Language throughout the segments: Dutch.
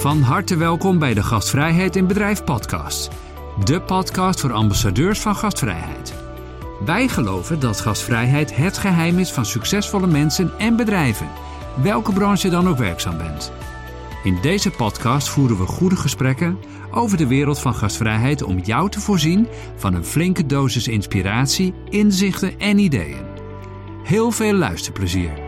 Van harte welkom bij de Gastvrijheid in Bedrijf podcast. De podcast voor ambassadeurs van gastvrijheid. Wij geloven dat gastvrijheid het geheim is van succesvolle mensen en bedrijven, welke branche dan ook werkzaam bent. In deze podcast voeren we goede gesprekken over de wereld van gastvrijheid om jou te voorzien van een flinke dosis inspiratie, inzichten en ideeën. Heel veel luisterplezier.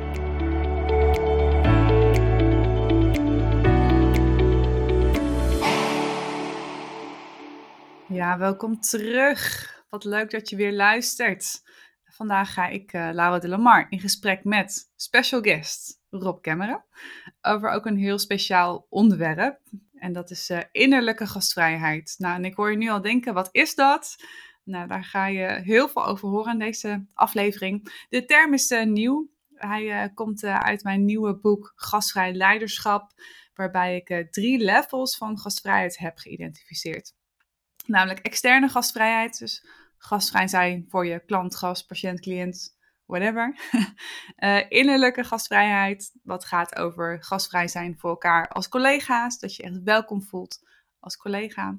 Ja, welkom terug. Wat leuk dat je weer luistert. Vandaag ga ik, uh, Laura de Lamar, in gesprek met special guest Rob Kemmeren over ook een heel speciaal onderwerp. En dat is uh, innerlijke gastvrijheid. Nou, en ik hoor je nu al denken, wat is dat? Nou, daar ga je heel veel over horen in deze aflevering. De term is uh, nieuw. Hij komt uit mijn nieuwe boek Gastvrij Leiderschap, waarbij ik drie levels van gastvrijheid heb geïdentificeerd. Namelijk externe gastvrijheid, dus gastvrij zijn voor je klant, gast, patiënt, cliënt, whatever. uh, innerlijke gastvrijheid, wat gaat over gastvrij zijn voor elkaar als collega's, dat je echt welkom voelt als collega.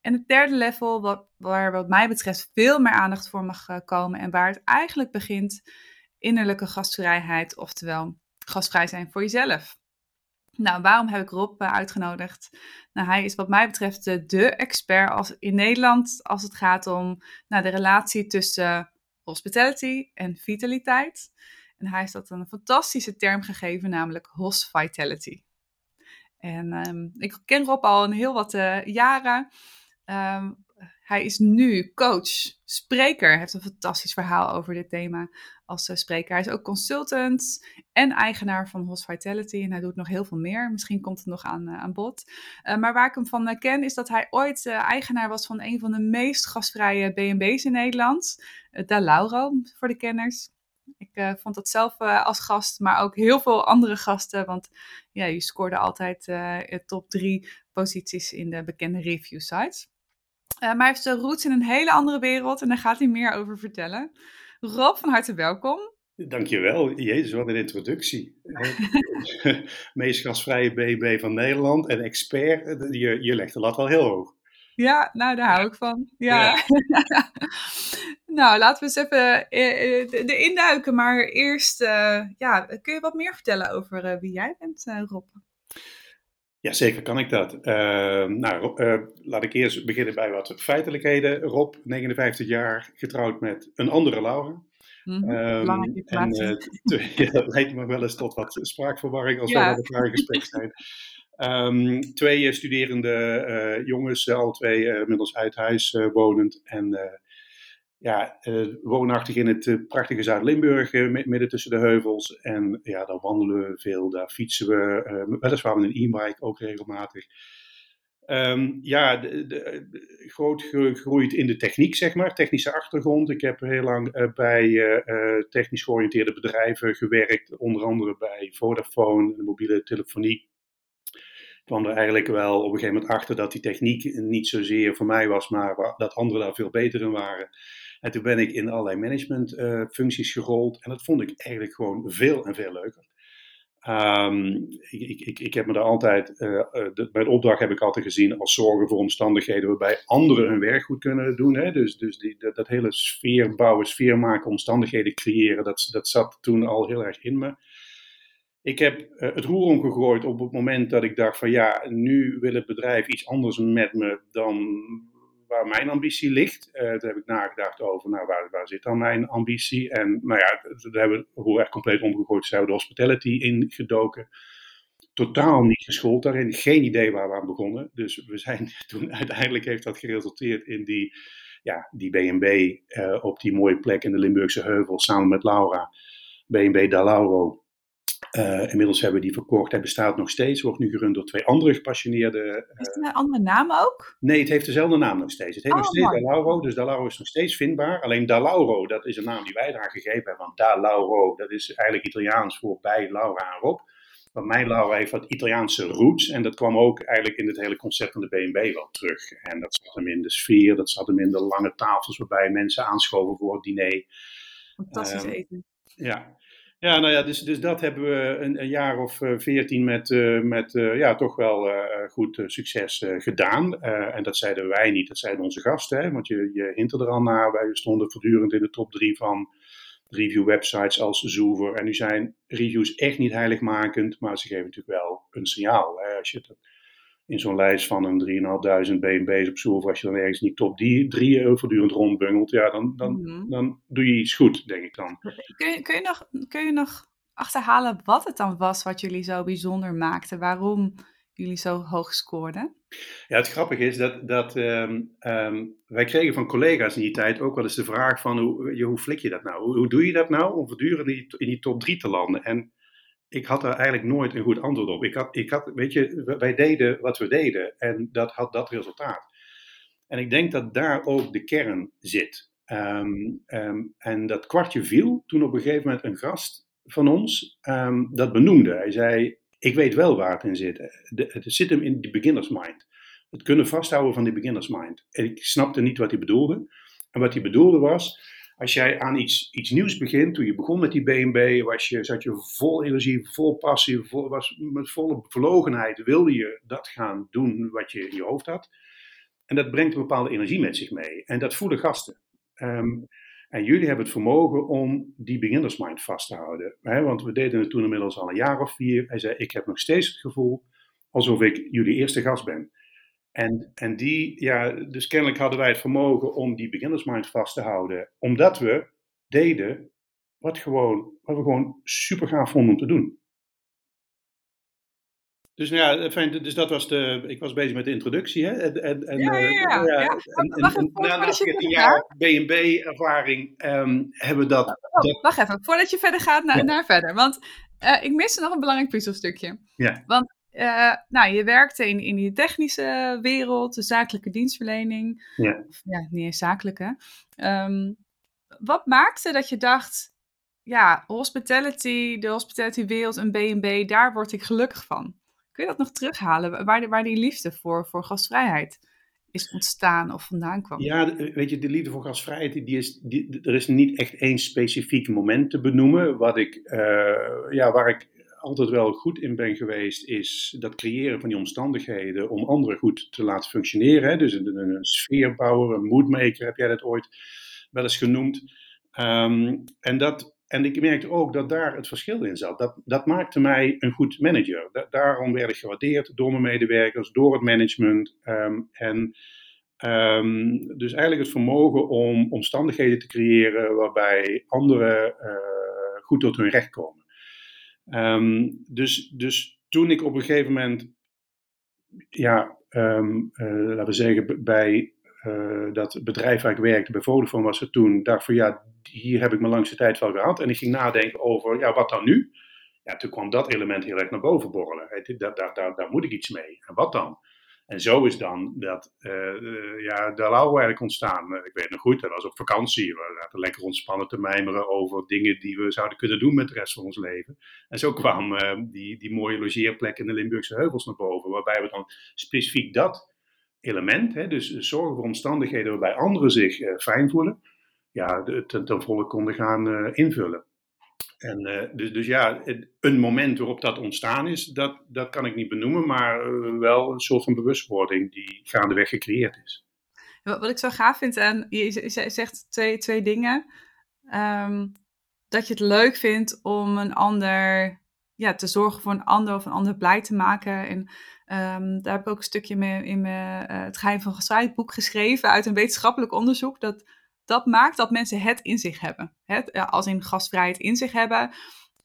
En het derde level, wat, waar wat mij betreft veel meer aandacht voor mag eh, komen en waar het eigenlijk begint, innerlijke gastvrijheid, oftewel gastvrij zijn voor jezelf. Nou, waarom heb ik Rob eh, uitgenodigd? Nou, hij is wat mij betreft de, de expert als, in Nederland als het gaat om nou, de relatie tussen hospitality en vitaliteit. En hij heeft dat een fantastische term gegeven, namelijk hospitality. En um, ik ken Rob al een heel wat uh, jaren. Um, hij is nu coach, spreker, heeft een fantastisch verhaal over dit thema als uh, spreker. Hij is ook consultant en eigenaar van Hospitality en hij doet nog heel veel meer. Misschien komt het nog aan, uh, aan bod. Uh, maar waar ik hem van ken is dat hij ooit eigenaar was van een van de meest gastvrije B&B's in Nederland. Da Lauro, voor de kenners. Ik vond dat zelf als gast, maar ook heel veel andere gasten. Want ja, je scoorde altijd top drie posities in de bekende review sites. Uh, maar hij heeft zijn roots in een hele andere wereld en daar gaat hij meer over vertellen. Rob, van harte welkom. Dankjewel. Jezus, wat een introductie. Meest gasvrije BB van Nederland en expert. Je, je legt de lat wel heel hoog. Ja, nou daar hou ik van. Ja. nou, laten we eens even eh, eh, erin duiken. Maar eerst, uh, ja, kun je wat meer vertellen over uh, wie jij bent, Rob? Ja, zeker kan ik dat. Uh, nou, uh, laat ik eerst beginnen bij wat feitelijkheden. Rob, 59 jaar, getrouwd met een andere Laura. Mm -hmm. um, en uh, ja, dat leidt me wel eens tot wat spraakverwarring als ja. wij op elkaar in gesprek zijn. Um, twee studerende jongens, al twee inmiddels uit huis wonend. En ja, uh, woonachtig in het uh, prachtige Zuid-Limburg, uh, midden tussen de heuvels. En ja, daar wandelen we veel, daar fietsen we, weliswaar met een e-bike ook regelmatig. Um, ja, de, de, groot gegroeid in de techniek, zeg maar, technische achtergrond. Ik heb heel lang bij technisch georiënteerde bedrijven gewerkt, onder andere bij Vodafone, de mobiele telefonie. Ik kwam er eigenlijk wel op een gegeven moment achter dat die techniek niet zozeer voor mij was, maar dat anderen daar veel beter in waren. En toen ben ik in allerlei managementfuncties uh, gerold. En dat vond ik eigenlijk gewoon veel en veel leuker. Um, ik, ik, ik, heb me daar altijd, uh, de, bij de opdracht heb ik altijd gezien als zorgen voor omstandigheden waarbij anderen hun werk goed kunnen doen. Hè? Dus, dus die, dat, hele sfeer bouwen, sfeer maken, omstandigheden creëren, dat, dat zat toen al heel erg in me. Ik heb het roer omgegooid op het moment dat ik dacht van ja, nu wil het bedrijf iets anders met me dan waar mijn ambitie ligt. Uh, daar heb ik nagedacht over, nou, waar, waar zit dan mijn ambitie? En nou ja, daar hebben we hoe erg compleet omgegooid, zijn we de hospitality ingedoken. Totaal niet geschoold daarin, geen idee waar we aan begonnen. Dus we zijn toen, uiteindelijk heeft dat geresulteerd in die, ja, die B&B uh, op die mooie plek in de Limburgse heuvel, samen met Laura. B&B Da Lauro. Uh, inmiddels hebben we die verkocht. Hij bestaat nog steeds. Wordt nu gerund door twee andere gepassioneerde. Uh, is het een andere naam ook? Nee, het heeft dezelfde naam nog steeds. Het heet oh, nog steeds mooi. Da Lauro. Dus Da Lauro is nog steeds vindbaar. Alleen Da Lauro, dat is een naam die wij eraan gegeven hebben. Want Da Lauro, dat is eigenlijk Italiaans voor bij Laura en Rob. Want mijn Laura heeft wat Italiaanse roots. En dat kwam ook eigenlijk in het hele concept van de B&B wel terug. En dat zat hem in de sfeer. Dat zat hem in de lange tafels waarbij mensen aanschoven voor het diner. Fantastisch um, eten. Ja. Ja, nou ja, dus, dus dat hebben we een, een jaar of eh, veertien met, uh, met uh, ja, toch wel goed succes gedaan. en dat zeiden wij niet, dat zeiden onze gasten. Hè, want je, je hint er al naar, wij stonden voortdurend in de top drie van review websites als Zoever. En nu zijn reviews echt niet heiligmakend, maar ze geven natuurlijk wel een signaal. Hè, als je in zo'n lijst van een 3.500 BNB's op Zoever, als je dan ergens niet top die drie voortdurend rondbungelt, ja, dan, dan, mm -hmm. dan doe je iets goed, denk ik dan. Kun je, kun je, nog, kun je nog achterhalen wat het dan was wat jullie zo bijzonder maakte? Waarom jullie zo hoog scoorden? Ja, het grappige is dat, dat um, um, wij kregen van collega's in die tijd ook wel eens de vraag van hoe, hoe flik je dat nou? Hoe, hoe doe je dat nou om voortdurend in die, in die top 3 te landen? En ik had daar eigenlijk nooit een goed antwoord op. Ik had, ik had, weet je, wij deden wat we deden en dat had dat resultaat. En ik denk dat daar ook de kern zit. Um, um, en dat kwartje viel toen op een gegeven moment een gast van ons um, dat benoemde. Hij zei: Ik weet wel waar het in zit. Het zit hem in die beginners mind. Het kunnen vasthouden van die beginners mind. En ik snapte niet wat hij bedoelde. En wat hij bedoelde was als jij aan iets, iets nieuws begint, toen je begon met die BNB, was je, zat je vol energie, vol passie, vol, was, met volle verlogenheid wilde je dat gaan doen wat je in je hoofd had. En dat brengt een bepaalde energie met zich mee. En dat voelen gasten. Um, en jullie hebben het vermogen om die beginnersmind vast te houden. Hè? Want we deden het toen inmiddels al een jaar of vier. Hij zei, ik heb nog steeds het gevoel alsof ik jullie eerste gast ben. En, en die, ja, dus kennelijk hadden wij het vermogen om die beginnersmind vast te houden, omdat we deden wat, gewoon, wat we gewoon super gaaf vonden om te doen. Dus, nou ja, fijn, dus dat was de. Ik was bezig met de introductie. Hè? En, en, en, ja, ja, ja. ja. ja. En, en, naast een jaar BNB-ervaring um, hebben we dat, oh, dat, Wacht even, voordat je verder gaat naar, naar verder. Want uh, ik miste nog een belangrijk puzzelstukje. Ja. Want uh, nou, je werkte in, in die technische wereld, de zakelijke dienstverlening. Ja. Of, ja, niet eens zakelijke. Um, wat maakte dat je dacht, ja, hospitality, de hospitality wereld, een B&B, daar word ik gelukkig van. Kun je dat nog terughalen, waar, waar die liefde voor, voor gastvrijheid is ontstaan of vandaan kwam? Ja, weet je, de liefde voor gastvrijheid, die is, die, er is niet echt één specifiek moment te benoemen. Wat ik, uh, ja, waar ik altijd wel goed in ben geweest, is dat creëren van die omstandigheden om anderen goed te laten functioneren. Hè? Dus een, een sfeerbouwer, een moodmaker, heb jij dat ooit wel eens genoemd. Um, en, dat, en ik merkte ook dat daar het verschil in zat. Dat, dat maakte mij een goed manager. Da daarom werd ik gewaardeerd door mijn medewerkers, door het management. Um, en um, dus eigenlijk het vermogen om omstandigheden te creëren waarbij anderen uh, goed tot hun recht komen. Um, dus, dus toen ik op een gegeven moment, ja, um, uh, laten we zeggen, bij uh, dat bedrijf waar ik werkte, bij Vodafone was het toen, dacht van ja, hier heb ik mijn langste tijd wel gehad. En ik ging nadenken over, ja, wat dan nu? Ja, toen kwam dat element heel erg naar boven borrelen. Daar, daar, daar moet ik iets mee. En wat dan? En zo is dan dat, uh, ja, de eigenlijk ontstaan. Uh, ik weet nog goed, dat was op vakantie. We zaten lekker ontspannen te mijmeren over dingen die we zouden kunnen doen met de rest van ons leven. En zo kwam die, die mooie logeerplek in de Limburgse heuvels naar boven. Waarbij we dan specifiek dat element, hè, dus zorgen voor omstandigheden waarbij anderen zich fijn voelen, ja, ten, ten volle konden gaan invullen. En uh, dus, dus ja, een moment waarop dat ontstaan is, dat, dat kan ik niet benoemen, maar uh, wel een soort van bewustwording die gaandeweg gecreëerd is. Wat, wat ik zo gaaf vind, en je zegt twee, twee dingen. Um, dat je het leuk vindt om een ander, ja, te zorgen voor een ander of een ander blij te maken. En um, daar heb ik ook een stukje mee, in mijn uh, Het Geheim van Gestrijd boek geschreven uit een wetenschappelijk onderzoek. Dat dat maakt dat mensen het in zich hebben. Het, als in gastvrijheid in zich hebben.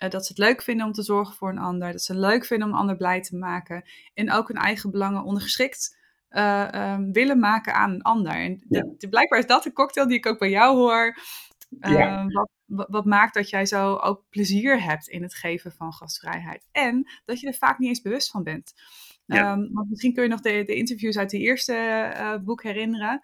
Uh, dat ze het leuk vinden om te zorgen voor een ander. Dat ze het leuk vinden om een ander blij te maken. En ook hun eigen belangen ondergeschikt uh, um, willen maken aan een ander. En ja. de, de, blijkbaar is dat de cocktail die ik ook bij jou hoor. Ja. Uh, wat, wat, maakt dat jij zo ook plezier hebt in het geven van gastvrijheid. En dat je er vaak niet eens bewust van bent. Ja. Um, want misschien kun je nog de, de interviews uit die eerste boek herinneren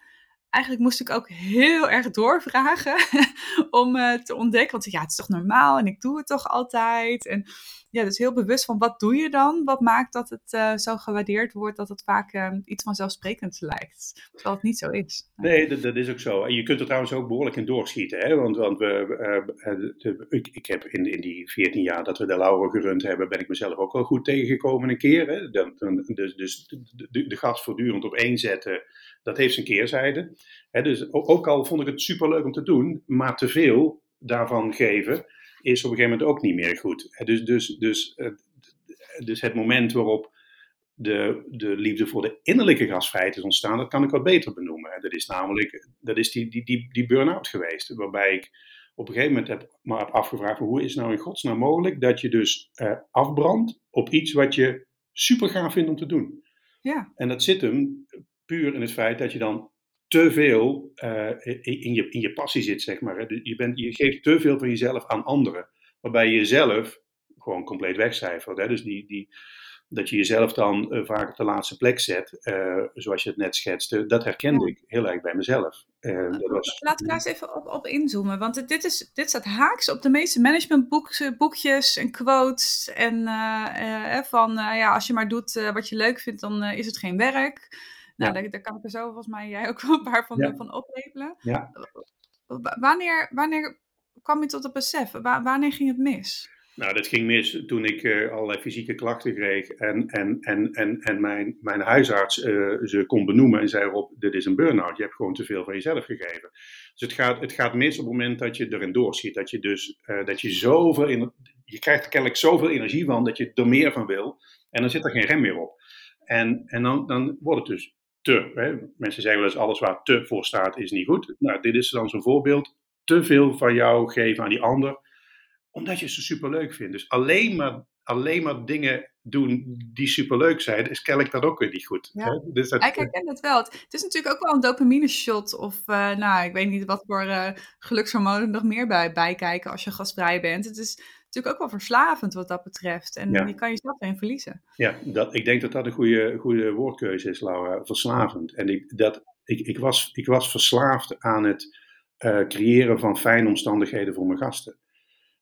eigenlijk moest ik ook heel erg doorvragen om uh, te ontdekken. Want ja, het is toch normaal en ik doe het toch altijd. En ja, dus heel bewust van wat doe je dan? Wat maakt dat het uh, zo gewaardeerd wordt dat het vaak uh, iets vanzelfsprekends lijkt? Terwijl het niet zo is. Nee, dat, dat, is ook zo. En je kunt er trouwens ook behoorlijk in doorschieten. Hè? Want, want we, de, ik, ik heb in, in die 14 jaar dat we de Laura gerund hebben, ben ik mezelf ook wel goed tegengekomen een keer. Hè? Dus dus de, de, de gas voortdurend op één zetten, dat heeft zijn keerzijde. Hè? Dus ook, ook al vond ik het superleuk om te doen, maar te veel daarvan geven is op een gegeven moment ook niet meer goed. Dus, dus, dus, eh, dus het moment waarop de, de liefde voor de innerlijke gasvrijheid is ontstaan, dat kan ik wat beter benoemen. Dat is namelijk dat is die, die, die, die burn-out geweest, waarbij ik op een gegeven moment heb, maar heb afgevraagd, hoe is het nou in godsnaam mogelijk dat je dus uh, afbrandt op iets wat je super gaaf vindt om te doen. Ja. En dat zit hem puur in het feit dat je dan te veel uh, in, je, in je passie zit, zeg maar. Je, bent, je geeft te veel van jezelf aan anderen, waarbij je jezelf gewoon compleet wegcijfert. Hè? Dus die, die, dat je jezelf dan uh, vaak op de laatste plek zet, uh, zoals je het net schetste, dat herkende ik heel erg bij mezelf. dat was, Laten we daar eens even op, op inzoomen, want dit, is, dit staat haaks op de meeste managementboekjes en quotes. En van, ja, als je maar doet wat je leuk vindt, dan is het geen werk. Nou, daar, daar, kan ik er zo volgens mij jij ook wel een paar van, ja. van oplepelen. Ja. Wanneer, wanneer kwam je tot het besef? wanneer ging het mis? Nou, dat ging mis toen ik uh, allerlei fysieke klachten kreeg en, en, en, en, en mijn, mijn huisarts uh, ze kon benoemen en zei Rob, dit is een burn-out, je hebt gewoon te veel van jezelf gegeven. Dus het gaat, het gaat mis op het moment dat je erin doorschiet, dat je dus, uh, dat je zoveel, in, je krijgt er kennelijk zoveel energie van dat je er meer van wil en dan zit er geen rem meer op. En, en dan, dan wordt het dus te. Hè. Mensen zeggen wel eens alles waar te voor staat is niet goed. Nou, dit is dan zo'n voorbeeld. Te veel van jou geven aan die ander, omdat je ze superleuk vindt. Dus alleen maar, alleen maar dingen doen die superleuk zijn, is kennelijk dat ook weer niet goed. Ja. Hè? Dus dat, ik herken het wel. Het is natuurlijk ook wel een dopamine shot of, uh, nou, ik weet niet wat voor uh, gelukshormonen nog meer bij, bij kijken als je gastvrij bent. Het is natuurlijk ook wel verslavend wat dat betreft. En ja. je kan jezelf erin verliezen. Ja, dat, ik denk dat dat een goede, goede woordkeuze is, Laura. Verslavend. En ik, dat, ik, ik, was, ik was verslaafd aan het uh, creëren van fijne omstandigheden voor mijn gasten.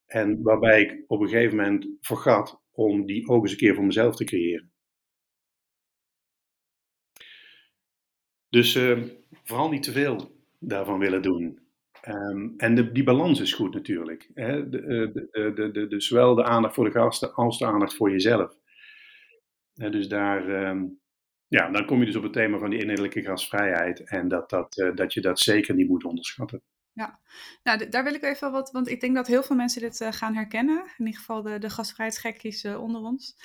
En waarbij ik op een gegeven moment vergat om die ook eens een keer voor mezelf te creëren. Dus uh, vooral niet te veel daarvan willen doen. Um, en de, die balans is goed natuurlijk. Hè? De, de, de, de, zowel de aandacht voor de gasten als de aandacht voor jezelf. Dus daar, um, ja, dan kom je dus op het thema van die innerlijke gastvrijheid. En dat, dat, uh, dat je dat zeker niet moet onderschatten. Ja, nou daar wil ik even wat, want ik denk dat heel veel mensen dit uh, gaan herkennen. In ieder geval de, de gastvrijheidsgekkies onder ons.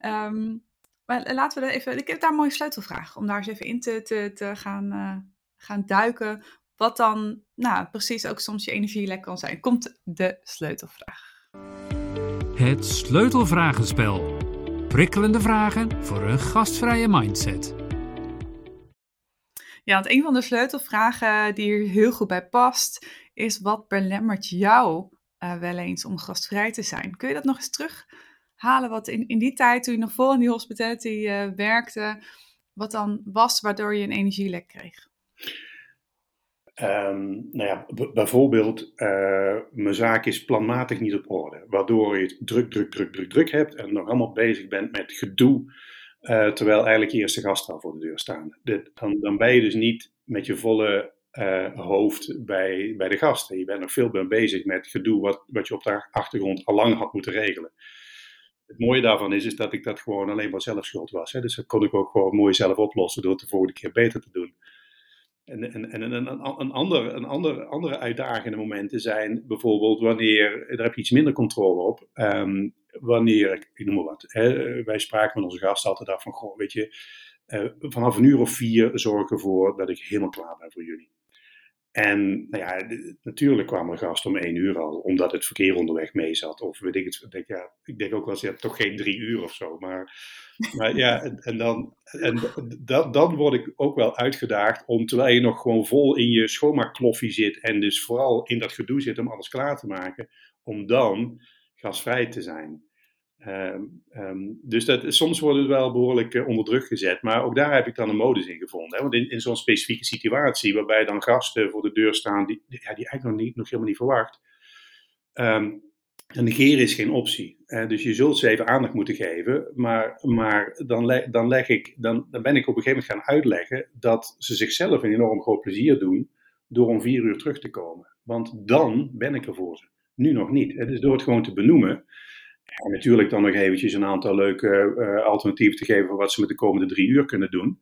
Um, maar laten we er even, ik heb daar een mooie sleutelvraag om daar eens even in te, te, te gaan, gaan duiken wat dan nou, precies ook soms je energielek kan zijn. Komt de sleutelvraag. Het sleutelvragenspel. Prikkelende vragen voor een gastvrije mindset. Ja, want een van de sleutelvragen die hier heel goed bij past, is wat belemmert jou uh, wel eens om gastvrij te zijn? Kun je dat nog eens terughalen? Wat in, in die tijd, toen je nog vol in die hospitality uh, werkte, wat dan was waardoor je een energielek kreeg? Um, nou ja, bijvoorbeeld, uh, mijn zaak is planmatig niet op orde, waardoor je druk, druk, druk, druk, druk hebt en nog allemaal bezig bent met gedoe, uh, terwijl eigenlijk je eerste gasten al voor de deur staan. Dan, dan ben je dus niet met je volle uh, hoofd bij, bij de gasten. Je bent nog veel meer bezig met gedoe wat, wat je op de achtergrond al lang had moeten regelen. Het mooie daarvan is, is dat ik dat gewoon alleen maar zelf schuld was. Hè? Dus dat kon ik ook gewoon mooi zelf oplossen door het de volgende keer beter te doen. En, en, en een, een, ander, een ander, andere uitdagende momenten zijn bijvoorbeeld wanneer, daar heb je iets minder controle op, um, wanneer, ik noem maar wat, hè, wij spraken met onze gast altijd af van, goh, weet je, uh, vanaf een uur of vier zorg ik ervoor dat ik helemaal klaar ben voor jullie. En nou ja, natuurlijk kwamen er gasten om één uur al, omdat het verkeer onderweg mee zat. Of weet ik het, denk, ja, ik denk ook wel eens, ja, toch geen drie uur of zo. Maar, maar ja, en, en dan, en dat, dan word ik ook wel uitgedaagd om, terwijl je nog gewoon vol in je schoonmaakkloffie zit en dus vooral in dat gedoe zit om alles klaar te maken, om dan gasvrij te zijn. Um, um, dus dat, soms wordt het wel behoorlijk uh, onder druk gezet. Maar ook daar heb ik dan een modus in gevonden. Hè? Want in, in zo'n specifieke situatie, waarbij dan gasten voor de deur staan die, ja, die eigenlijk nog, niet, nog helemaal niet verwacht. Um, En negeren is geen optie. dus je zult ze even aandacht moeten geven. Maar, maar dan, dan, leg ik, dan, dan ben ik op een gegeven moment gaan uitleggen dat ze zichzelf een enorm groot plezier doen door om vier uur terug te komen. Want dan ben ik er voor ze. Nu nog niet. Dus door het gewoon te benoemen. En natuurlijk dan nog eventjes een aantal leuke uh, alternatieven te geven voor wat ze met de komende drie uur kunnen doen.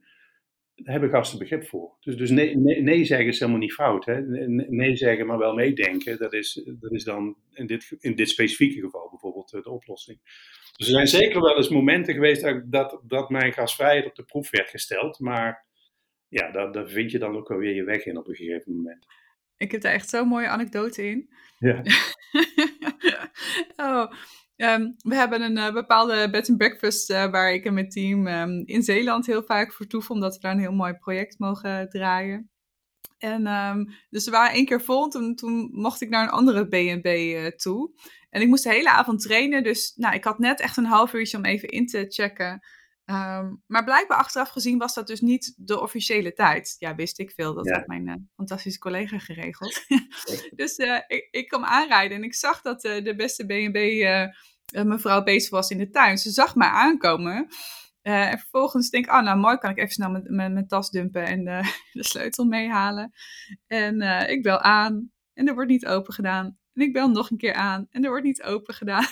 Daar hebben gasten begrip voor. Dus, dus nee, nee, nee zeggen is helemaal niet fout. Hè? Nee zeggen, maar wel meedenken. Dat is, dat is dan in dit, in dit specifieke geval bijvoorbeeld eh, de oplossing. Dus er zijn zeker wel eens momenten geweest dat, dat, dat mijn gastvrijheid op de proef werd gesteld. Maar ja, daar, daar vind je dan ook wel weer je weg in op een gegeven moment. Ik heb daar echt zo'n mooie anekdote in. Ja. oh, ehm, we hebben een uh, bepaalde bed and breakfast uh, waar ik en mijn team um, in Zeeland heel vaak vertoeven, omdat we daar een heel mooi project mogen draaien. En um, dus we waren één keer vol, toen, toen mocht ik naar een andere B&B uh, toe. En ik moest de hele avond trainen, dus nou, ik had net echt een half uurtje om even in te checken Ehm, maar blijkbaar achteraf gezien was dat dus niet de officiële tijd. Ja, wist ik veel. Dat had mijn uh, fantastische collega geregeld. dus uh, ik, ik kwam aanrijden en ik zag dat uh, de beste B&B mevrouw bezig was in de tuin. Ze zag mij aankomen. en vervolgens denk ik, oh nou mooi, kan ik even snel mijn, tas dumpen en de sleutel meehalen. En ik bel aan en er wordt niet open gedaan. En ik bel nog een keer aan en er wordt niet open gedaan.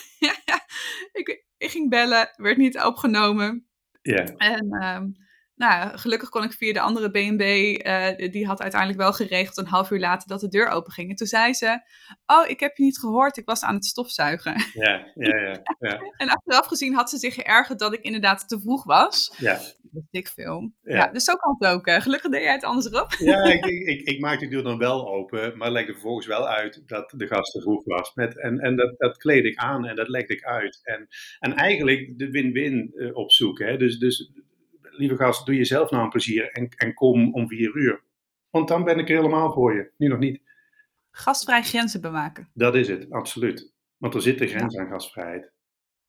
ik, ik ging bellen, werd niet opgenomen. Ja. En um, nou, gelukkig kon ik via de andere BNB, uh, eh, die had uiteindelijk wel geregeld een half uur later dat de deur open ging. En toen zei ze, oh, ik heb je niet gehoord, ik was aan het stofzuigen. Ja, ja, ja. ja. en achteraf gezien had ze zich geërgerd dat ik inderdaad te vroeg was. Ja. Dat ik veel. Ja. ja. dus zo kan het ook. Gelukkig deed jij het andersom. ja, ik, ik, ik, maak de deur dan wel open, maar legde vervolgens wel uit dat de gast te vroeg was. Met, en en dat, dat kleed ik aan en dat legde ik uit. En, en eigenlijk de win-win uh, opzoeken. Hè? Dus, dus lieve gast, doe jezelf nou een plezier en, en kom om vier uur. Want dan ben ik er helemaal voor je. Nu nog niet. Gastvrij grenzen bewaken. Dat is het, absoluut. Want er zitten grenzen aan gastvrijheid.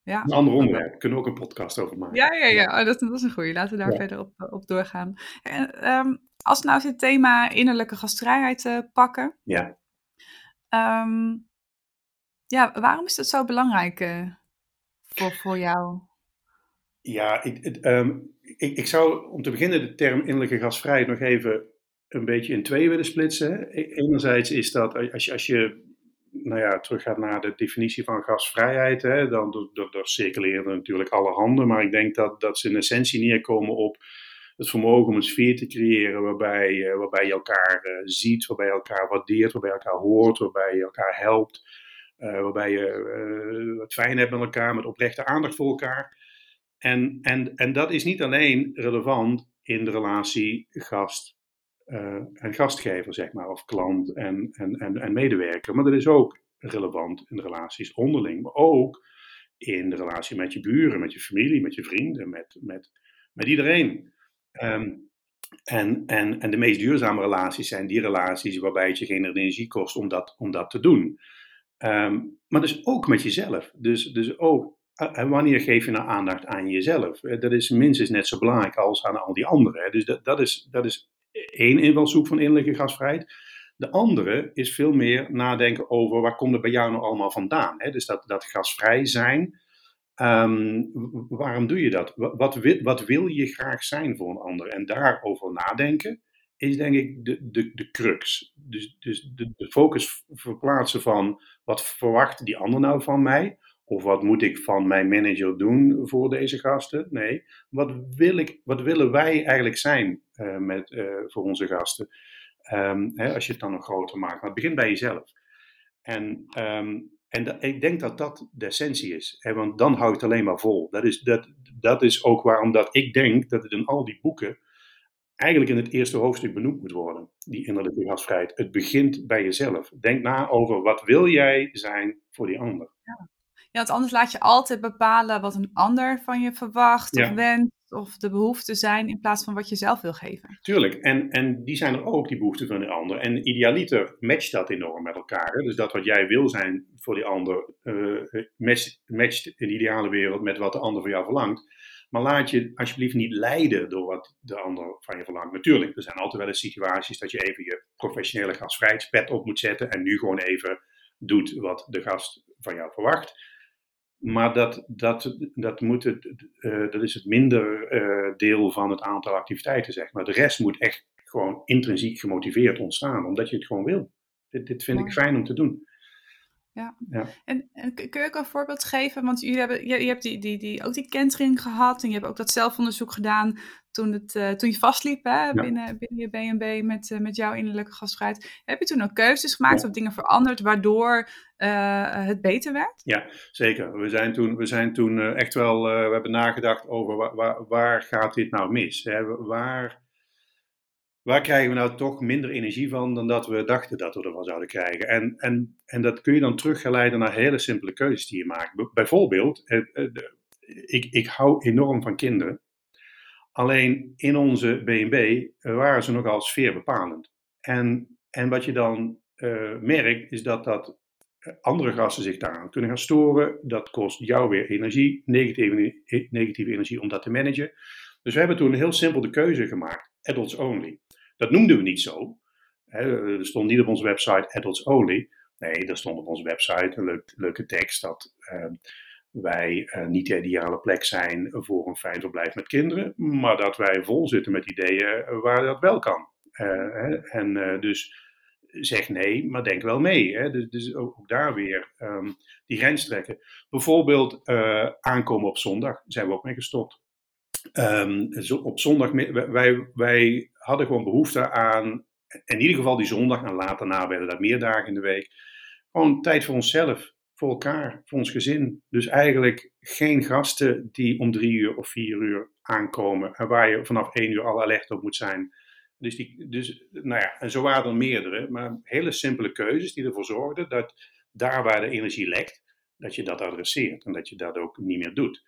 Ja. Een ander onderwerp, kunnen we ook een podcast over maken. Ja, ja, ja. Oh, dat, dat, is een goeie. Laten we daar verder op, op doorgaan. En, um, als we nou het thema innerlijke gastvrijheid uh, pakken. Ja. Um, ja, waarom is dat zo belangrijk uh, voor, voor jou? Ja, ik, um, ik, ik, zou om te beginnen de term innerlijke gasvrijheid nog even een beetje in twee willen splitsen. E, enerzijds is dat als je, als je nou ja, teruggaat naar de definitie van gasvrijheid, hè, dan circuleren natuurlijk alle handen, maar ik denk dat, dat ze in essentie neerkomen op het vermogen om een sfeer te creëren waarbij, uh, waarbij je elkaar uh, ziet, waarbij je elkaar waardeert, waarbij je elkaar hoort, waarbij je elkaar helpt, uh, waarbij je het fijn hebt met elkaar, met oprechte aandacht voor elkaar. En, en, en dat is niet alleen relevant in de relatie gast uh, en gastgever, zeg maar, of klant en, en, en, en medewerker, maar dat is ook relevant in de relaties onderling, maar ook in de relatie met je buren, met je familie, met je vrienden, met, met, met iedereen. Um, en, en, en de meest duurzame relaties zijn die relaties waarbij het je geen energie kost om dat, om dat te doen. Um, maar dus ook met jezelf. Dus, dus ook wanneer geef je nou aandacht aan jezelf? Dat is minstens net zo belangrijk als aan al die anderen. Dus dat, dat, is, dat is één invalshoek van innerlijke gasvrijheid. De andere is veel meer nadenken over waar komt het bij jou nou allemaal vandaan. Dus dat, dat gasvrij zijn, ehm, waarom doe je dat? Wat wil, wat wil je graag zijn voor een ander? En daarover nadenken is denk ik de, de, de crux. Dus, dus de, de focus verplaatsen van wat verwacht die ander nou van mij? Of wat moet ik van mijn manager doen voor deze gasten? Nee, wat, wil ik, wat willen wij eigenlijk zijn uh, met, uh, voor onze gasten? Um, hè, als je het dan nog groter maakt. Maar het begint bij jezelf. En, um, en ik denk dat dat de essentie is. Hè, want dan houdt het alleen maar vol. Dat is, dat, dat is ook waarom dat ik denk dat het in al die boeken eigenlijk in het eerste hoofdstuk benoemd moet worden. Die innerlijke gastvrijheid. Het begint bij jezelf. Denk na over wat wil jij zijn voor die ander. Ja. Ja, want anders laat je altijd bepalen wat een ander van je verwacht of wenst of de behoeften zijn in plaats van wat je zelf wil geven. Tuurlijk, en, en die zijn er ook, die behoeften van de ander. En idealiter matcht dat enorm met elkaar. Hè? Dus dat wat jij wil zijn voor die ander, uh, matcht, matcht in de ideale wereld met wat de ander van jou verlangt. Maar laat je alsjeblieft niet leiden door wat de ander van je verlangt. Natuurlijk, er zijn altijd wel eens situaties dat je even je professionele gastvrijheidspet op moet zetten en nu gewoon even doet wat de gast van jou verwacht. Maar dat, dat, dat, moet het, uh, dat is het minder uh, deel van het aantal activiteiten, zeg maar. De rest moet echt gewoon intrinsiek gemotiveerd ontstaan, omdat je het gewoon wil. Dit, dit vind ik fijn om te doen. Ja. ja. En, en, kun je ook een voorbeeld geven? Want jullie hebben, je, je hebt die, die, die, ook die kentering gehad en je hebt ook dat zelfonderzoek gedaan toen, het, uh, toen je vastliep hè, binnen, binnen je BNB met, uh, met jouw innerlijke gastvrijheid. Heb je toen ook keuzes gemaakt of dingen veranderd waardoor uh, het beter werd? Ja, zeker. We zijn toen, we zijn toen echt wel, we hebben nagedacht over waar, waar, waar gaat dit nou mis? Hè? Waar waar krijgen we nou toch minder energie van dan dat we dachten dat we ervan zouden krijgen? En, en, en dat kun je dan teruggeleiden naar hele simpele keuzes die je maakt. Bijvoorbeeld, eh, eh, ik, ik hou enorm van kinderen. Alleen in onze BNB waren ze nogal sfeerbepalend. En, en wat je dan uh, merkt, is dat, dat andere gasten zich daaraan kunnen gaan storen. Dat kost jou weer energie, negatieve, negatieve energie om dat te managen. Dus we hebben toen heel simpel de keuze gemaakt, adults only. Dat noemden we niet zo. er stond niet op onze website adults only. Nee, er stond op onze website een leuk, leuke tekst dat ehm, wij niet de ideale plek zijn voor een fijn verblijf met kinderen, maar dat wij vol zitten met ideeën waar dat wel kan. Uh, en uh, dus zeg nee, maar denk wel mee. Hè? Dus, dus ook, daar weer um, die grens trekken. Bijvoorbeeld aankomen op zondag zijn we ook mee gestopt. Um, op zondag, wij, wij hadden gewoon behoefte aan, in ieder geval die zondag en later na werden dat meer dagen in de week, gewoon tijd voor onszelf, voor elkaar, voor ons gezin. Dus eigenlijk geen gasten die om drie uur of vier uur aankomen en waar je vanaf één uur al alert op moet zijn. Dus, die, dus nou ja, en zo waren er meerdere, maar hele simpele keuzes die ervoor zorgden dat daar waar de energie lekt, dat je dat adresseert en dat je dat ook niet meer doet.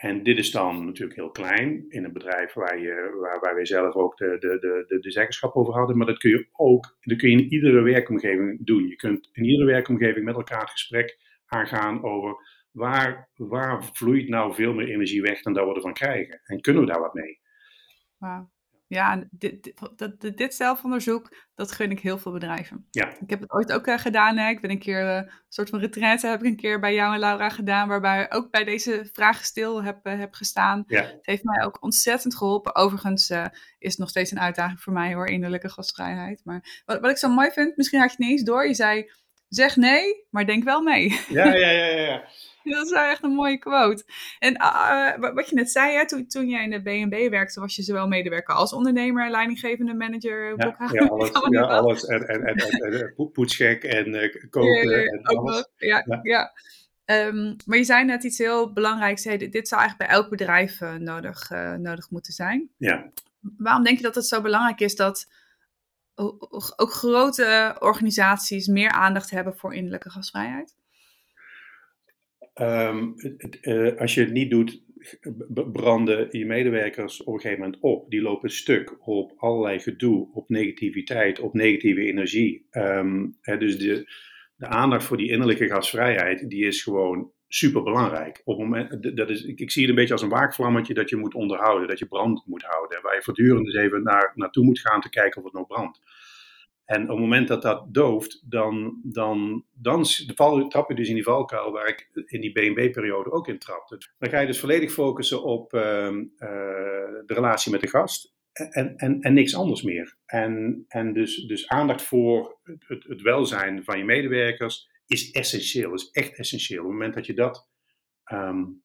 En dit is dan natuurlijk heel klein in een bedrijf waar, je, waar, wij zelf ook de, de, de, de, zeggenschap over hadden. Maar dat kun je ook dat kun je in iedere werkomgeving doen. Je kunt in iedere werkomgeving met elkaar het gesprek aangaan over waar, waar vloeit nou veel meer energie weg dan dat we ervan krijgen. En kunnen we daar wat mee? Ja, dit, dit, dit, zelfonderzoek, dat gun ik heel veel bedrijven. Ja. Ik heb het ooit ook uh, gedaan. Hè. Ik ben een keer uh, een soort van retraite heb ik een keer bij jou en Laura gedaan, waarbij ik ook bij deze vragen stil heb, uh, heb gestaan. Ja. Het heeft mij ook ontzettend geholpen. Overigens is het nog steeds een uitdaging voor mij hoor, innerlijke gastvrijheid. Maar wat, wat ik zo mooi vind, misschien had je het niet eens door. Je zei, zeg nee, maar denk wel mee. Ja, ja, ja, ja. Dat is wel echt een mooie quote. En uh, wat je net zei, hè, toen, toen jij in de BNB werkte, was je zowel medewerker als ondernemer, leidinggevende manager, ja, ja, alles. ja, alles. En, en, en, en, en uh, koken en alles. Ja, ja. ja. Um, maar je zei net iets heel belangrijks. Hey, dit, zou eigenlijk bij elk bedrijf uh, nodig, nodig moeten zijn. Ja. Waarom denk je dat het zo belangrijk is dat ook grote organisaties meer aandacht hebben voor innerlijke gastvrijheid? Um, uh, als je het niet doet, branden je medewerkers op een gegeven moment op. Die lopen stuk op allerlei gedoe, op negativiteit, op negatieve energie. Um, dus de, de aandacht voor die innerlijke gasvrijheid, die is gewoon super belangrijk. Op moment, dat is, ik, ik, zie het een beetje als een waakvlammetje dat je moet onderhouden, dat je brand moet houden. Waar je voortdurend eens even naar, naartoe moet gaan te kijken of het nog brandt. En op het moment dat dat dooft, dan, dan, dan trap je dus in die valkuil waar ik in die BNB-periode ook in trapte. Dan ga je dus volledig focussen op uh, uh, de relatie met de gast en, en, en niks anders meer. En, en dus, dus aandacht voor het, het welzijn van je medewerkers is essentieel, is echt essentieel. Op het moment dat je dat um,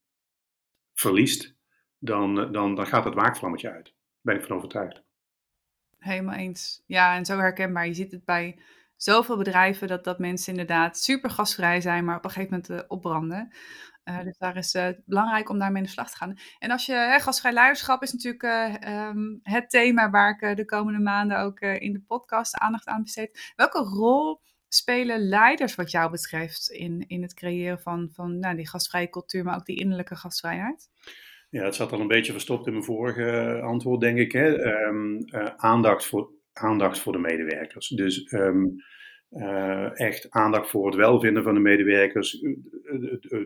verliest, dan, dan, dan gaat het waakvlammetje uit. Daar ben ik van overtuigd. Helemaal eens. Ja, en zo herkenbaar. Je ziet het bij zoveel bedrijven dat, dat mensen inderdaad super gasvrij zijn, maar op een gegeven moment uh, opbranden. Uh, dus daar is het uh, belangrijk om daarmee in de slag te gaan. En als je, hè, gasvrij leiderschap is natuurlijk um, het thema waar ik de komende maanden ook in de podcast aandacht aan besteed. Welke rol spelen leiders wat jou betreft in, in het creëren van, van nou, die gastvrije cultuur, maar ook die innerlijke gastvrijheid? Ja, het zat al een beetje verstopt in mijn vorige antwoord, denk ik. Hè? Um, uh, aandacht, voor, aandacht voor de medewerkers. Dus um, uh, echt aandacht voor het welvinden van de medewerkers. Uh,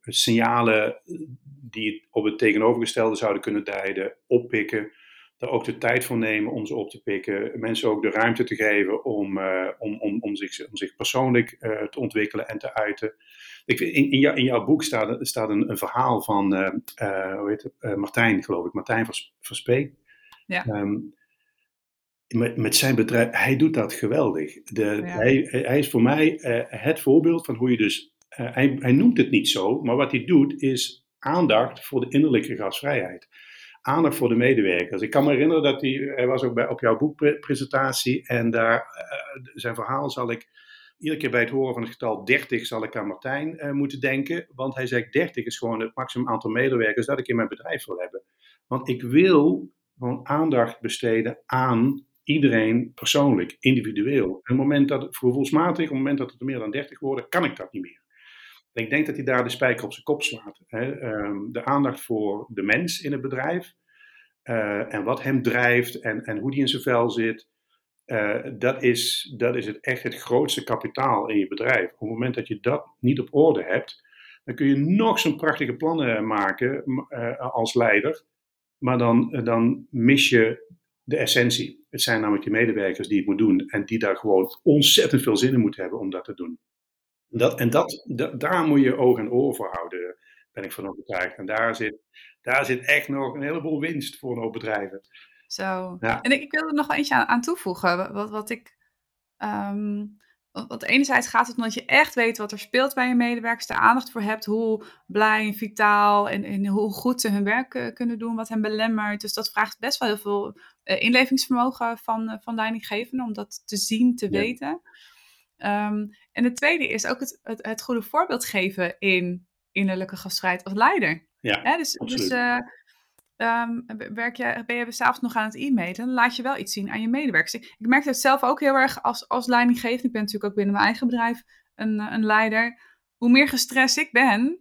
signalen die op het tegenovergestelde zouden kunnen duiden, oppikken. Er ook de tijd voor nemen om ze op te pikken. Mensen ook de ruimte te geven om, om, om, om, zich, om zich persoonlijk te ontwikkelen en te uiten. Ik, in, in, jou, in jouw boek staat, staat een, een verhaal van hoe heet het? Martijn, geloof ik, Martijn Verspee. Ja. Ehm, met, met zijn bedrijf, hij doet dat geweldig. De, hij, hij is voor mij het voorbeeld van hoe je dus hij, hij, noemt het niet zo, maar wat hij doet is aandacht voor de innerlijke gasvrijheid. Aandacht voor de medewerkers. Ik kan me herinneren dat hij, hij was ook bij, op jouw boekpresentatie en daar, uh, zijn verhaal zal ik, iedere keer bij het horen van het getal 30 zal ik aan Martijn uh, moeten denken, want hij zegt 30 is gewoon het maximum aantal medewerkers dat ik in mijn bedrijf wil hebben. Want ik wil gewoon aandacht besteden aan iedereen persoonlijk, individueel. En op het moment dat het gevoelsmatig, op het moment dat het er meer dan 30 worden, kan ik dat niet meer ik denk dat hij daar de spijker op zijn kop slaat. Hè. Ehm, de aandacht voor de mens in het bedrijf uh, en wat hem drijft en, en hoe die in zijn vel zit. Uh, dat, is, dat is het echt het grootste kapitaal in je bedrijf. Op het moment dat je dat niet op orde hebt, dan kun je nog zo'n prachtige plannen maken uh, als leider. Maar dan, dan mis je de essentie. Het zijn namelijk die medewerkers die het moeten doen en die daar gewoon ontzettend veel zin in moeten hebben om dat te doen. Dat, en dat, daar moet je oog en oor voor houden, ben ik van overtuigd. En daar zit, daar zit echt nog een heleboel winst voor een bedrijven. Zo. Ja. En ik, ik wil er nog wel eentje aan, toevoegen. Wat, wat ik. Um, want enerzijds gaat het omdat je echt weet wat er speelt bij je medewerkers, er aandacht voor hebt, hoe blij en vitaal en, en hoe goed ze hun werk uh, kunnen doen, wat hen belemmert. Dus dat vraagt best wel heel veel uh, inlevingsvermogen van, uh, van leidinggevenden om dat te zien, te ja. weten. Um, en het tweede is ook het, het, het, goede voorbeeld geven in innerlijke gastvrijheid als leider. Ja, dus, dus uh, um, werk je, ben je s'avonds nog aan het e-mailen, dan laat je wel iets zien aan je medewerkers. Ik, ik merk het zelf ook heel erg als, als leidinggevende. Ik ben natuurlijk ook binnen mijn eigen bedrijf een, een leider. Hoe meer gestrest ik ben,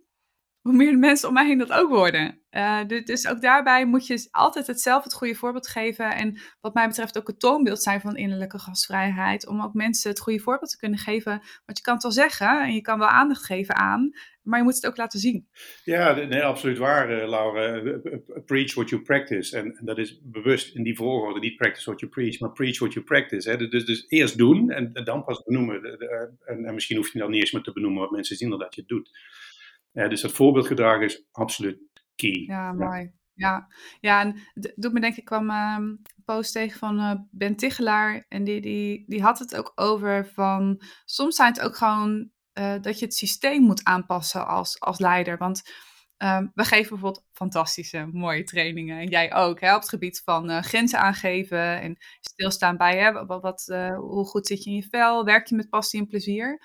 hoe meer de mensen om mij heen dat ook worden. Uh, dus ook daarbij moet je altijd hetzelfde het goede voorbeeld geven. En wat mij betreft ook het toonbeeld zijn van innerlijke gastvrijheid. Om ook mensen het goede voorbeeld te kunnen geven. Want je kan het wel zeggen en je kan wel aandacht geven aan. Maar je moet het ook laten zien. Ja, nee, absoluut waar, uh, Laura. Preach what you practice. En, dat is bewust in die volgorde. Niet practice what you preach, maar preach what you practice. Hè. Dus, dus eerst doen en, dan pas benoemen. En, en, misschien hoef je dan niet eens meer te benoemen, wat mensen zien dat je het doet. Dus dat voorbeeldgedrag is absoluut key. Ja, mooi. Ja, ja en doet me denken, ik kwam ehm, een post tegen van uh, Ben Tichelaar en die, die, die had het ook over van, soms zijn het ook gewoon uh, dat je het systeem moet aanpassen als, als leider. Want um, we geven bijvoorbeeld fantastische, mooie trainingen. En jij ook, hè, op het gebied van uh, grenzen aangeven en stilstaan bij hè, wat, wat, hoe goed zit je in je vel, werk je met passie en plezier.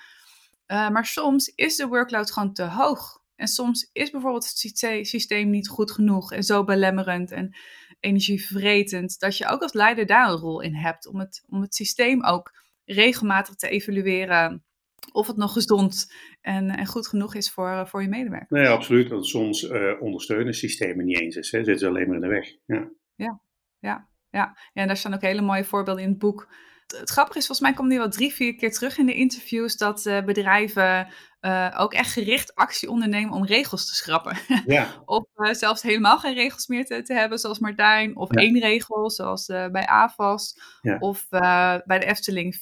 maar soms is de workload gewoon te hoog. En soms is bijvoorbeeld het systeem niet goed genoeg en zo belemmerend en energievretend, dat je ook als leider daar een rol in hebt om het, om het systeem ook regelmatig te evalueren of het nog gezond en, en goed genoeg is voor, voor je medewerkers. Nee, absoluut. Want soms uh, ondersteunen systemen niet eens. Hè. Zitten ze alleen maar in de weg. Ja. Ja, ja, ja. ja, en daar staan ook hele mooie voorbeelden in het boek. Het, grappige is, volgens mij komt die wel drie, vier keer terug in de interviews, dat uh, bedrijven uh, ook echt gericht actie ondernemen om regels te schrappen. Ja. of uh, zelfs helemaal geen regels meer te, te hebben, zoals Martijn. Of ja. één regel, zoals uh, bij AFAS. Ja. Of bij de Efteling 40%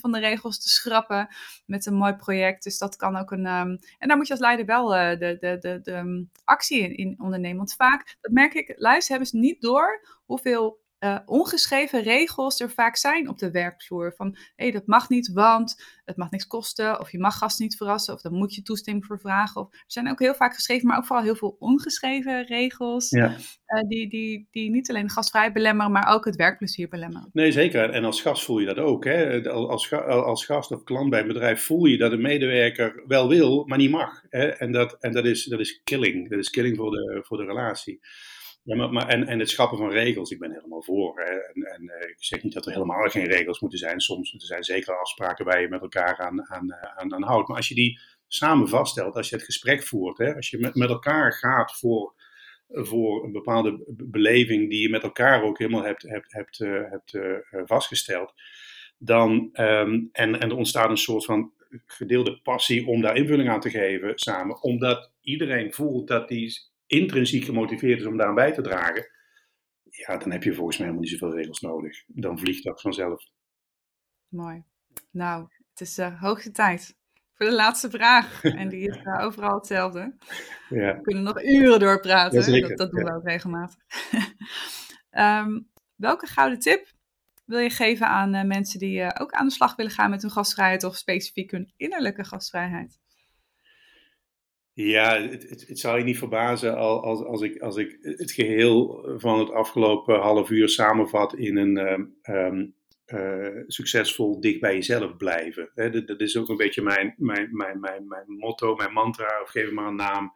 van de regels te schrappen met een mooi project. Dus dat kan ook een... Um, en daar moet je als leider wel de, de, de, de um, actie in, in, ondernemen. Want vaak, dat merk ik, luisteren hebben ze niet door hoeveel uh, ongeschreven regels er vaak zijn op de werkvloer. Van hé, hey, dat mag niet, want het mag niks kosten. Of je mag gasten niet verrassen. Of daar moet je toestemming voor vragen. Of, er zijn ook heel vaak geschreven, maar ook vooral heel veel ongeschreven regels. Ja. Uh, die, die, die niet alleen gastvrij belemmeren, maar ook het werkplezier belemmeren. Nee, zeker. En als gast voel je dat ook. Hè? Als, als gast of klant bij een bedrijf voel je dat een medewerker wel wil, maar niet mag. Hè? En, dat, en dat, is, dat is killing. Dat is killing voor de, voor de relatie. Ja, maar, maar, en, en het schappen van regels, ik ben helemaal voor. Hè. En, en uh, ik zeg niet dat er helemaal geen regels moeten zijn. Soms er zijn zeker afspraken waar je met elkaar aan, aan, eh, aan, aan houdt. Maar als je die samen vaststelt, als je het gesprek voert, hè, als je met, met elkaar gaat voor, voor een bepaalde beleving die je met elkaar ook helemaal hebt, hebt, hebt, uh, hebt vastgesteld, dan, um, en, en er ontstaat een soort van gedeelde passie om daar invulling aan te geven samen, omdat iedereen voelt dat die intrinsiek gemotiveerd is om daaraan bij te dragen, ja, dan heb je volgens mij helemaal niet zoveel regels nodig. Dan vliegt dat vanzelf. Mooi. Nou, het is uh, hoogste tijd voor de laatste vraag. En die is uh, overal hetzelfde. Ja. We kunnen nog uren doorpraten. dat, dat, doen we ook regelmatig. um, welke gouden tip wil je geven aan uh, mensen die ook aan de slag willen gaan met hun gastvrijheid of specifiek hun innerlijke gastvrijheid? Ja, het, het, zou je niet verbazen als, als, ik, als ik het geheel van het afgelopen half uur samenvat in een um, uh, succesvol dicht bij jezelf blijven. dat, is ook een beetje mijn, mijn, mijn, mijn, mijn motto, mijn mantra, of geef maar een naam.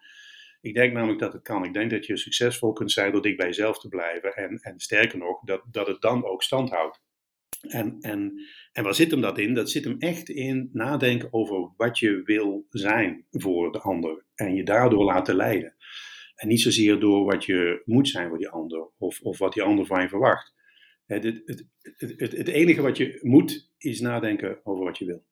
Ik denk namelijk dat het kan. Ik denk dat je succesvol kunt zijn door dicht bij jezelf te blijven. En, en sterker nog, dat, dat het dan ook stand houdt. En, en, en waar zit hem dat in? Dat zit hem echt in nadenken over wat je wil zijn voor de ander. En je daardoor laten leiden. En niet zozeer door wat je moet zijn voor die ander. Of, of wat die ander van je verwacht. Het, het, het, het, enige wat je moet, is nadenken over wat je wil.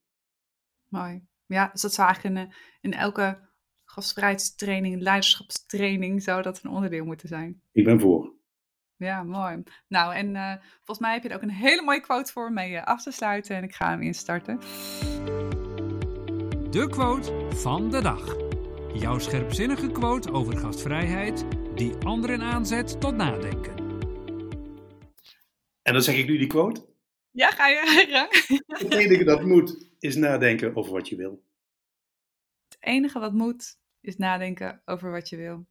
Mooi. Ja, dus dat zou eigenlijk in, in elke gastvrijheidstraining, leiderschapstraining, zou dat een onderdeel moeten zijn. Ik ben voor. Ja, mooi. Nou, en uh, volgens mij heb je er ook een hele mooie quote voor mee uh, af te sluiten. En ik ga hem instarten. De quote van de dag. Jouw scherpzinnige quote over gastvrijheid die anderen aanzet tot nadenken. En dan zeg ik nu die quote. Ja, ga je. Het enige dat moet is nadenken over wat je wil. Het enige wat moet is nadenken over wat je wil.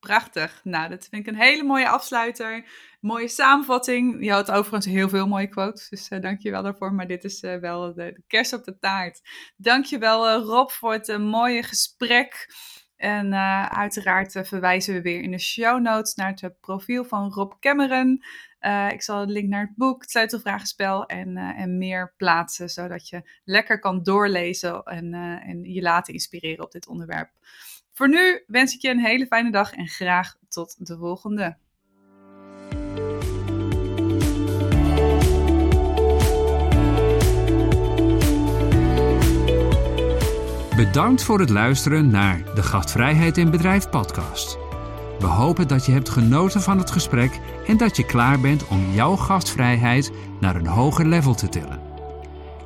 Prachtig. Nou, dat vind ik een hele mooie afsluiter. Mooie samenvatting. Je had overigens heel veel mooie quotes, dus uh, dank je wel daarvoor. Maar dit is uh, wel de, de, kerst op de taart. Dank je wel, uh, Rob, voor het mooie gesprek. En uiteraard verwijzen we weer in de show notes naar het profiel van Rob Cameron. ik zal de link naar het boek, het sleutelvragenspel en, en meer plaatsen, zodat je lekker kan doorlezen en, en je laten inspireren op dit onderwerp. Voor nu wens ik je een hele fijne dag en graag tot de volgende. Bedankt voor het luisteren naar de Gastvrijheid in Bedrijf podcast. We hopen dat je hebt genoten van het gesprek en dat je klaar bent om jouw gastvrijheid naar een hoger level te tillen.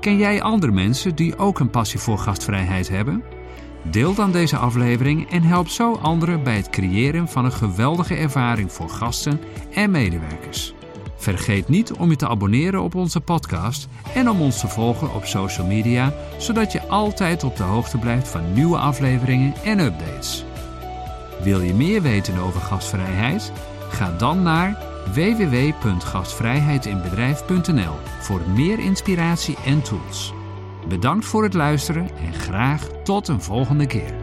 Ken jij andere mensen die ook een passie voor gastvrijheid hebben? Deel dan deze aflevering en help zo anderen bij het creëren van een geweldige ervaring voor gasten en medewerkers. Vergeet niet om je te abonneren op onze podcast en om ons te volgen op social media, zodat je altijd op de hoogte blijft van nieuwe afleveringen en updates. Wil je meer weten over gastvrijheid? Ga dan naar www.gastvrijheidinbedrijf.nl voor meer inspiratie en tools. Bedankt voor het luisteren en graag tot een volgende keer.